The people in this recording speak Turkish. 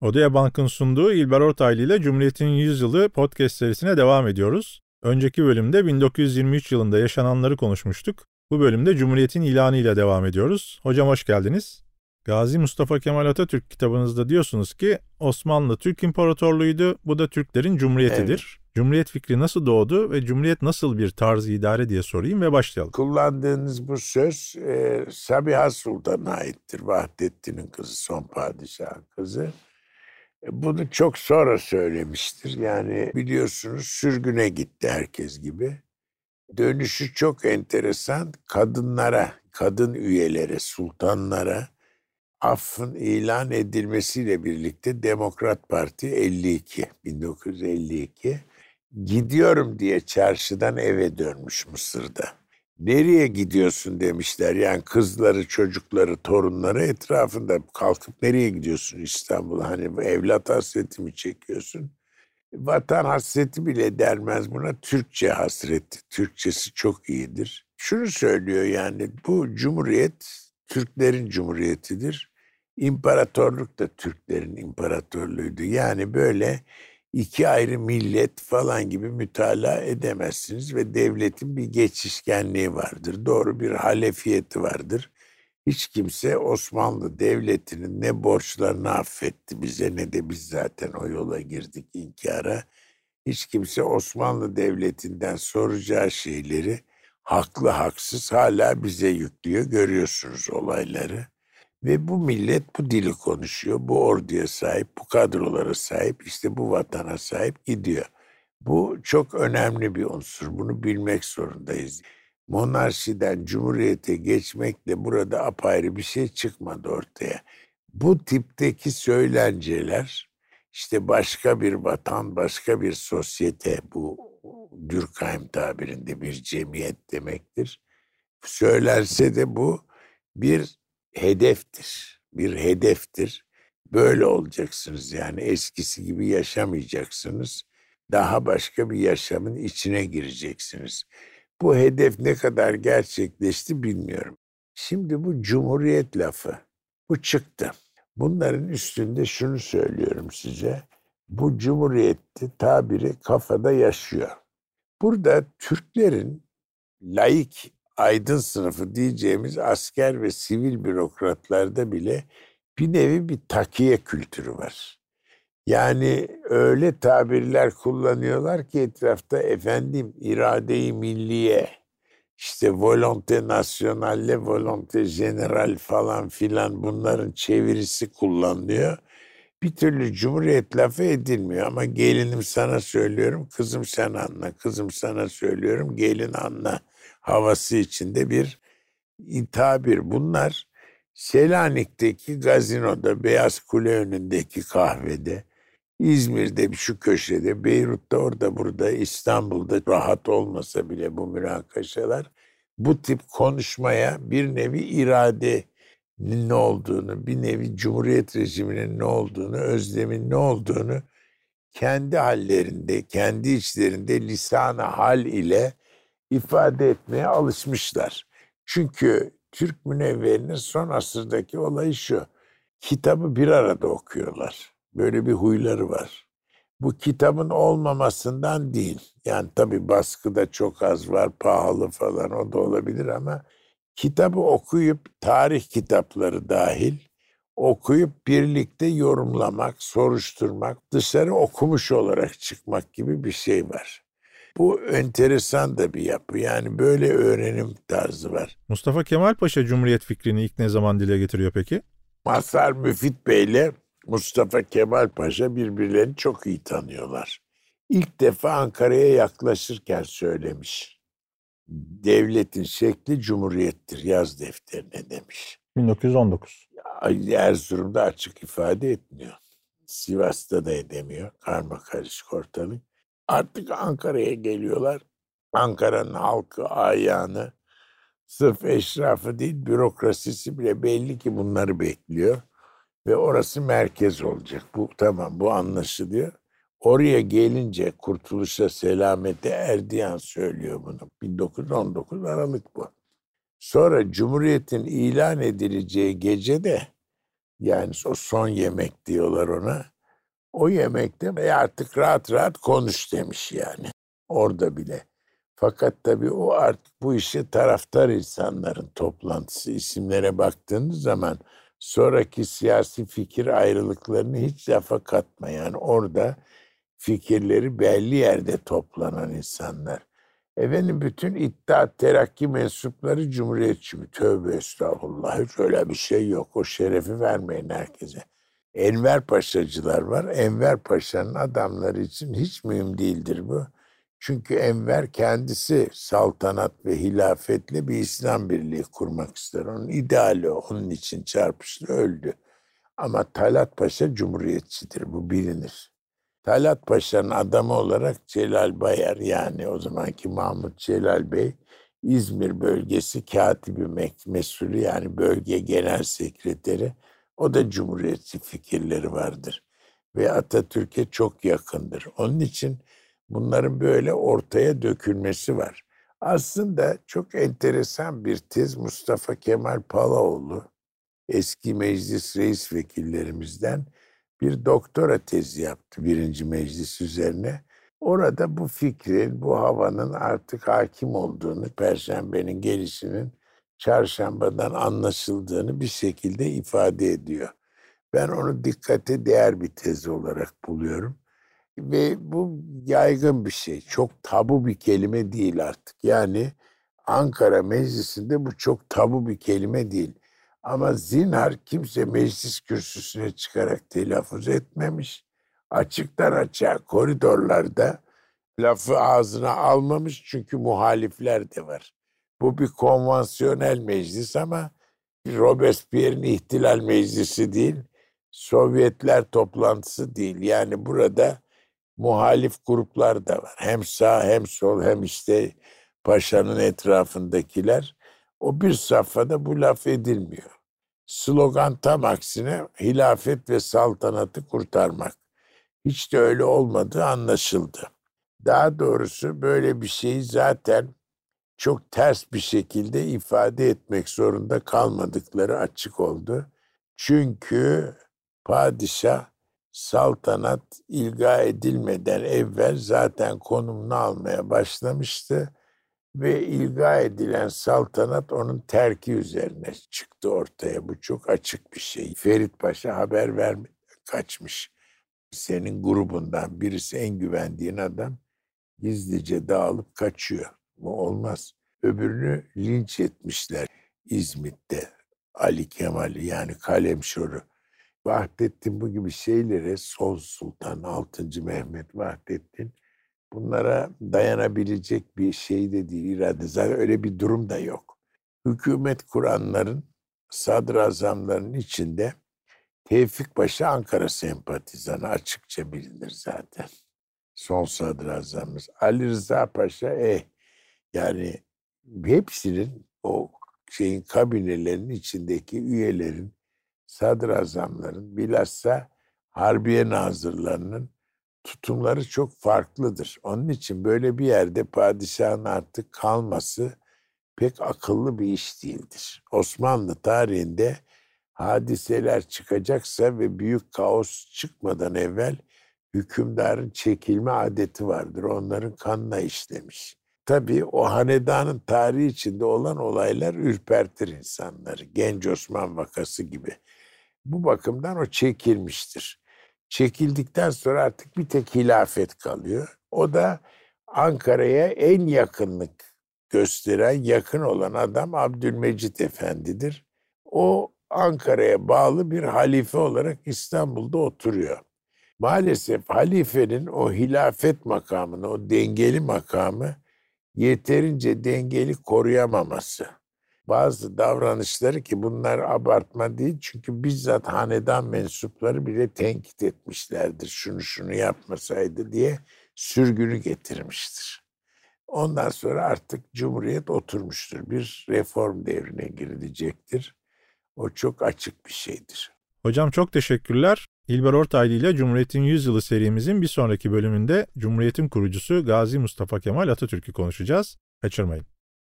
Odea Bank'ın sunduğu İlber Ortaylı ile Cumhuriyet'in 100 yılı podcast serisine devam ediyoruz. Önceki bölümde 1923 yılında yaşananları konuşmuştuk. Bu bölümde Cumhuriyet'in ilanı ile devam ediyoruz. Hocam hoş geldiniz. Gazi Mustafa Kemal Atatürk kitabınızda diyorsunuz ki Osmanlı Türk İmparatorluğu'ydu, bu da Türklerin Cumhuriyetidir. Evet. Cumhuriyet fikri nasıl doğdu ve Cumhuriyet nasıl bir tarz idare diye sorayım ve başlayalım. Kullandığınız bu söz e, Sabiha Sultan'a aittir. Vahdettin'in kızı, son padişahın kızı. Bunu çok sonra söylemiştir. Yani biliyorsunuz sürgüne gitti herkes gibi. Dönüşü çok enteresan. Kadınlara, kadın üyelere, sultanlara affın ilan edilmesiyle birlikte Demokrat Parti 52, 1952 gidiyorum diye çarşıdan eve dönmüş Mısır'da. Nereye gidiyorsun demişler. Yani kızları, çocukları, torunları etrafında kalkıp nereye gidiyorsun İstanbul'a? Hani evlat hasreti mi çekiyorsun? Vatan hasreti bile dermez buna. Türkçe hasreti. Türkçesi çok iyidir. Şunu söylüyor yani bu cumhuriyet Türklerin cumhuriyetidir. İmparatorluk da Türklerin imparatorluğuydu. Yani böyle iki ayrı millet falan gibi mütalaa edemezsiniz ve devletin bir geçişkenliği vardır. Doğru bir halefiyeti vardır. Hiç kimse Osmanlı Devleti'nin ne borçlarını affetti bize ne de biz zaten o yola girdik inkara. Hiç kimse Osmanlı Devleti'nden soracağı şeyleri haklı haksız hala bize yüklüyor. Görüyorsunuz olayları. Ve bu millet bu dili konuşuyor, bu orduya sahip, bu kadrolara sahip, işte bu vatana sahip gidiyor. Bu çok önemli bir unsur. Bunu bilmek zorundayız. Monarşiden cumhuriyete geçmekle burada apayrı bir şey çıkmadı ortaya. Bu tipteki söylenceler işte başka bir vatan, başka bir sosyete bu Durkheim tabirinde bir cemiyet demektir. Söylense de bu bir hedeftir. Bir hedeftir. Böyle olacaksınız yani eskisi gibi yaşamayacaksınız. Daha başka bir yaşamın içine gireceksiniz. Bu hedef ne kadar gerçekleşti bilmiyorum. Şimdi bu cumhuriyet lafı bu çıktı. Bunların üstünde şunu söylüyorum size. Bu cumhuriyeti tabiri kafada yaşıyor. Burada Türklerin laik aydın sınıfı diyeceğimiz asker ve sivil bürokratlarda bile bir nevi bir takiye kültürü var. Yani öyle tabirler kullanıyorlar ki etrafta efendim iradeyi milliye, işte volonte nasyonalle, volonte general falan filan bunların çevirisi kullanılıyor. Bir türlü cumhuriyet lafı edilmiyor ama gelinim sana söylüyorum, kızım sen anla, kızım sana söylüyorum, gelin anla havası içinde bir tabir. Bunlar Selanik'teki gazinoda, Beyaz Kule önündeki kahvede, İzmir'de şu köşede, Beyrut'ta orada burada, İstanbul'da rahat olmasa bile bu münakaşalar bu tip konuşmaya bir nevi irade ne olduğunu, bir nevi cumhuriyet rejiminin ne olduğunu, özlemin ne olduğunu kendi hallerinde, kendi içlerinde lisanı hal ile ifade etmeye alışmışlar. Çünkü Türk münevverinin son asırdaki olayı şu. Kitabı bir arada okuyorlar. Böyle bir huyları var. Bu kitabın olmamasından değil. Yani tabii baskıda çok az var, pahalı falan o da olabilir ama kitabı okuyup tarih kitapları dahil okuyup birlikte yorumlamak, soruşturmak, dışarı okumuş olarak çıkmak gibi bir şey var. Bu enteresan da bir yapı. Yani böyle öğrenim tarzı var. Mustafa Kemal Paşa Cumhuriyet fikrini ilk ne zaman dile getiriyor peki? Mazhar Müfit Bey ile Mustafa Kemal Paşa birbirlerini çok iyi tanıyorlar. İlk defa Ankara'ya yaklaşırken söylemiş. Devletin şekli cumhuriyettir yaz defterine demiş. 1919. Erzurum'da açık ifade etmiyor. Sivas'ta da edemiyor. Karma karışık ortalık. Artık Ankara'ya geliyorlar. Ankara'nın halkı, ayağını, sırf eşrafı değil bürokrasisi bile belli ki bunları bekliyor. Ve orası merkez olacak. Bu tamam bu anlaşılıyor. Oraya gelince kurtuluşa selamete Erdiyan söylüyor bunu. 1919 Aralık bu. Sonra Cumhuriyet'in ilan edileceği gece de Yani o son yemek diyorlar ona. O yemekte e artık rahat rahat konuş demiş yani. Orada bile. Fakat tabii o artık bu işe taraftar insanların toplantısı isimlere baktığınız zaman sonraki siyasi fikir ayrılıklarını hiç lafa katma. Yani orada fikirleri belli yerde toplanan insanlar. Efendim bütün iddia terakki mensupları cumhuriyetçi mi? Tövbe estağfurullah. Hiç öyle bir şey yok. O şerefi vermeyin herkese. Enver Paşacılar var. Enver Paşa'nın adamları için hiç mühim değildir bu. Çünkü Enver kendisi saltanat ve hilafetle bir İslam birliği kurmak ister. Onun ideali onun için çarpıştı, öldü. Ama Talat Paşa cumhuriyetçidir, bu bilinir. Talat Paşa'nın adamı olarak Celal Bayar yani o zamanki Mahmut Celal Bey İzmir bölgesi katibi mesulü yani bölge genel sekreteri o da cumhuriyetçi fikirleri vardır ve Atatürk'e çok yakındır. Onun için bunların böyle ortaya dökülmesi var. Aslında çok enteresan bir tez Mustafa Kemal Palaoğlu eski meclis reis vekillerimizden bir doktora tezi yaptı birinci meclis üzerine. Orada bu fikrin, bu havanın artık hakim olduğunu, Perşembenin gelişinin çarşambadan anlaşıldığını bir şekilde ifade ediyor. Ben onu dikkate değer bir tez olarak buluyorum. Ve bu yaygın bir şey. Çok tabu bir kelime değil artık. Yani Ankara Meclisi'nde bu çok tabu bir kelime değil. Ama zinhar kimse meclis kürsüsüne çıkarak telaffuz etmemiş. Açıktan açığa koridorlarda lafı ağzına almamış çünkü muhalifler de var. Bu bir konvansiyonel meclis ama Robespierre'in ihtilal meclisi değil, Sovyetler toplantısı değil. Yani burada muhalif gruplar da var. Hem sağ hem sol hem işte paşanın etrafındakiler. O bir safhada bu laf edilmiyor. Slogan tam aksine hilafet ve saltanatı kurtarmak. Hiç de öyle olmadığı anlaşıldı. Daha doğrusu böyle bir şeyi zaten çok ters bir şekilde ifade etmek zorunda kalmadıkları açık oldu. Çünkü padişah saltanat ilga edilmeden evvel zaten konumunu almaya başlamıştı ve ilga edilen saltanat onun terki üzerine çıktı ortaya. Bu çok açık bir şey. Ferit Paşa haber vermeden kaçmış. Senin grubundan birisi en güvendiğin adam gizlice dağılıp kaçıyor. Bu olmaz. Öbürünü linç etmişler İzmit'te. Ali Kemal'i yani Kalemşor'u. Vahdettin bu gibi şeylere Sol Sultan 6. Mehmet Vahdettin bunlara dayanabilecek bir şey de değil irade. Zaten öyle bir durum da yok. Hükümet kuranların sadrazamların içinde Tevfik Paşa Ankara sempatizanı açıkça bilinir zaten. Son sadrazamımız. Ali Rıza Paşa eh yani hepsinin o şeyin kabinelerinin içindeki üyelerin, sadrazamların bilhassa harbiye nazırlarının tutumları çok farklıdır. Onun için böyle bir yerde padişahın artık kalması pek akıllı bir iş değildir. Osmanlı tarihinde hadiseler çıkacaksa ve büyük kaos çıkmadan evvel hükümdarın çekilme adeti vardır. Onların kanına işlemiş. Tabii o hanedanın tarihi içinde olan olaylar ürpertir insanları. Genç Osman vakası gibi. Bu bakımdan o çekilmiştir. Çekildikten sonra artık bir tek hilafet kalıyor. O da Ankara'ya en yakınlık gösteren, yakın olan adam Abdülmecit Efendi'dir. O Ankara'ya bağlı bir halife olarak İstanbul'da oturuyor. Maalesef halifenin o hilafet makamını, o dengeli makamı yeterince dengeli koruyamaması. Bazı davranışları ki bunlar abartma değil çünkü bizzat hanedan mensupları bile tenkit etmişlerdir. Şunu şunu yapmasaydı diye sürgünü getirmiştir. Ondan sonra artık Cumhuriyet oturmuştur. Bir reform devrine girilecektir. O çok açık bir şeydir. Hocam çok teşekkürler. İlber Ortaylı ile Cumhuriyet'in 100 yılı serimizin bir sonraki bölümünde Cumhuriyet'in kurucusu Gazi Mustafa Kemal Atatürk'ü konuşacağız. Kaçırmayın.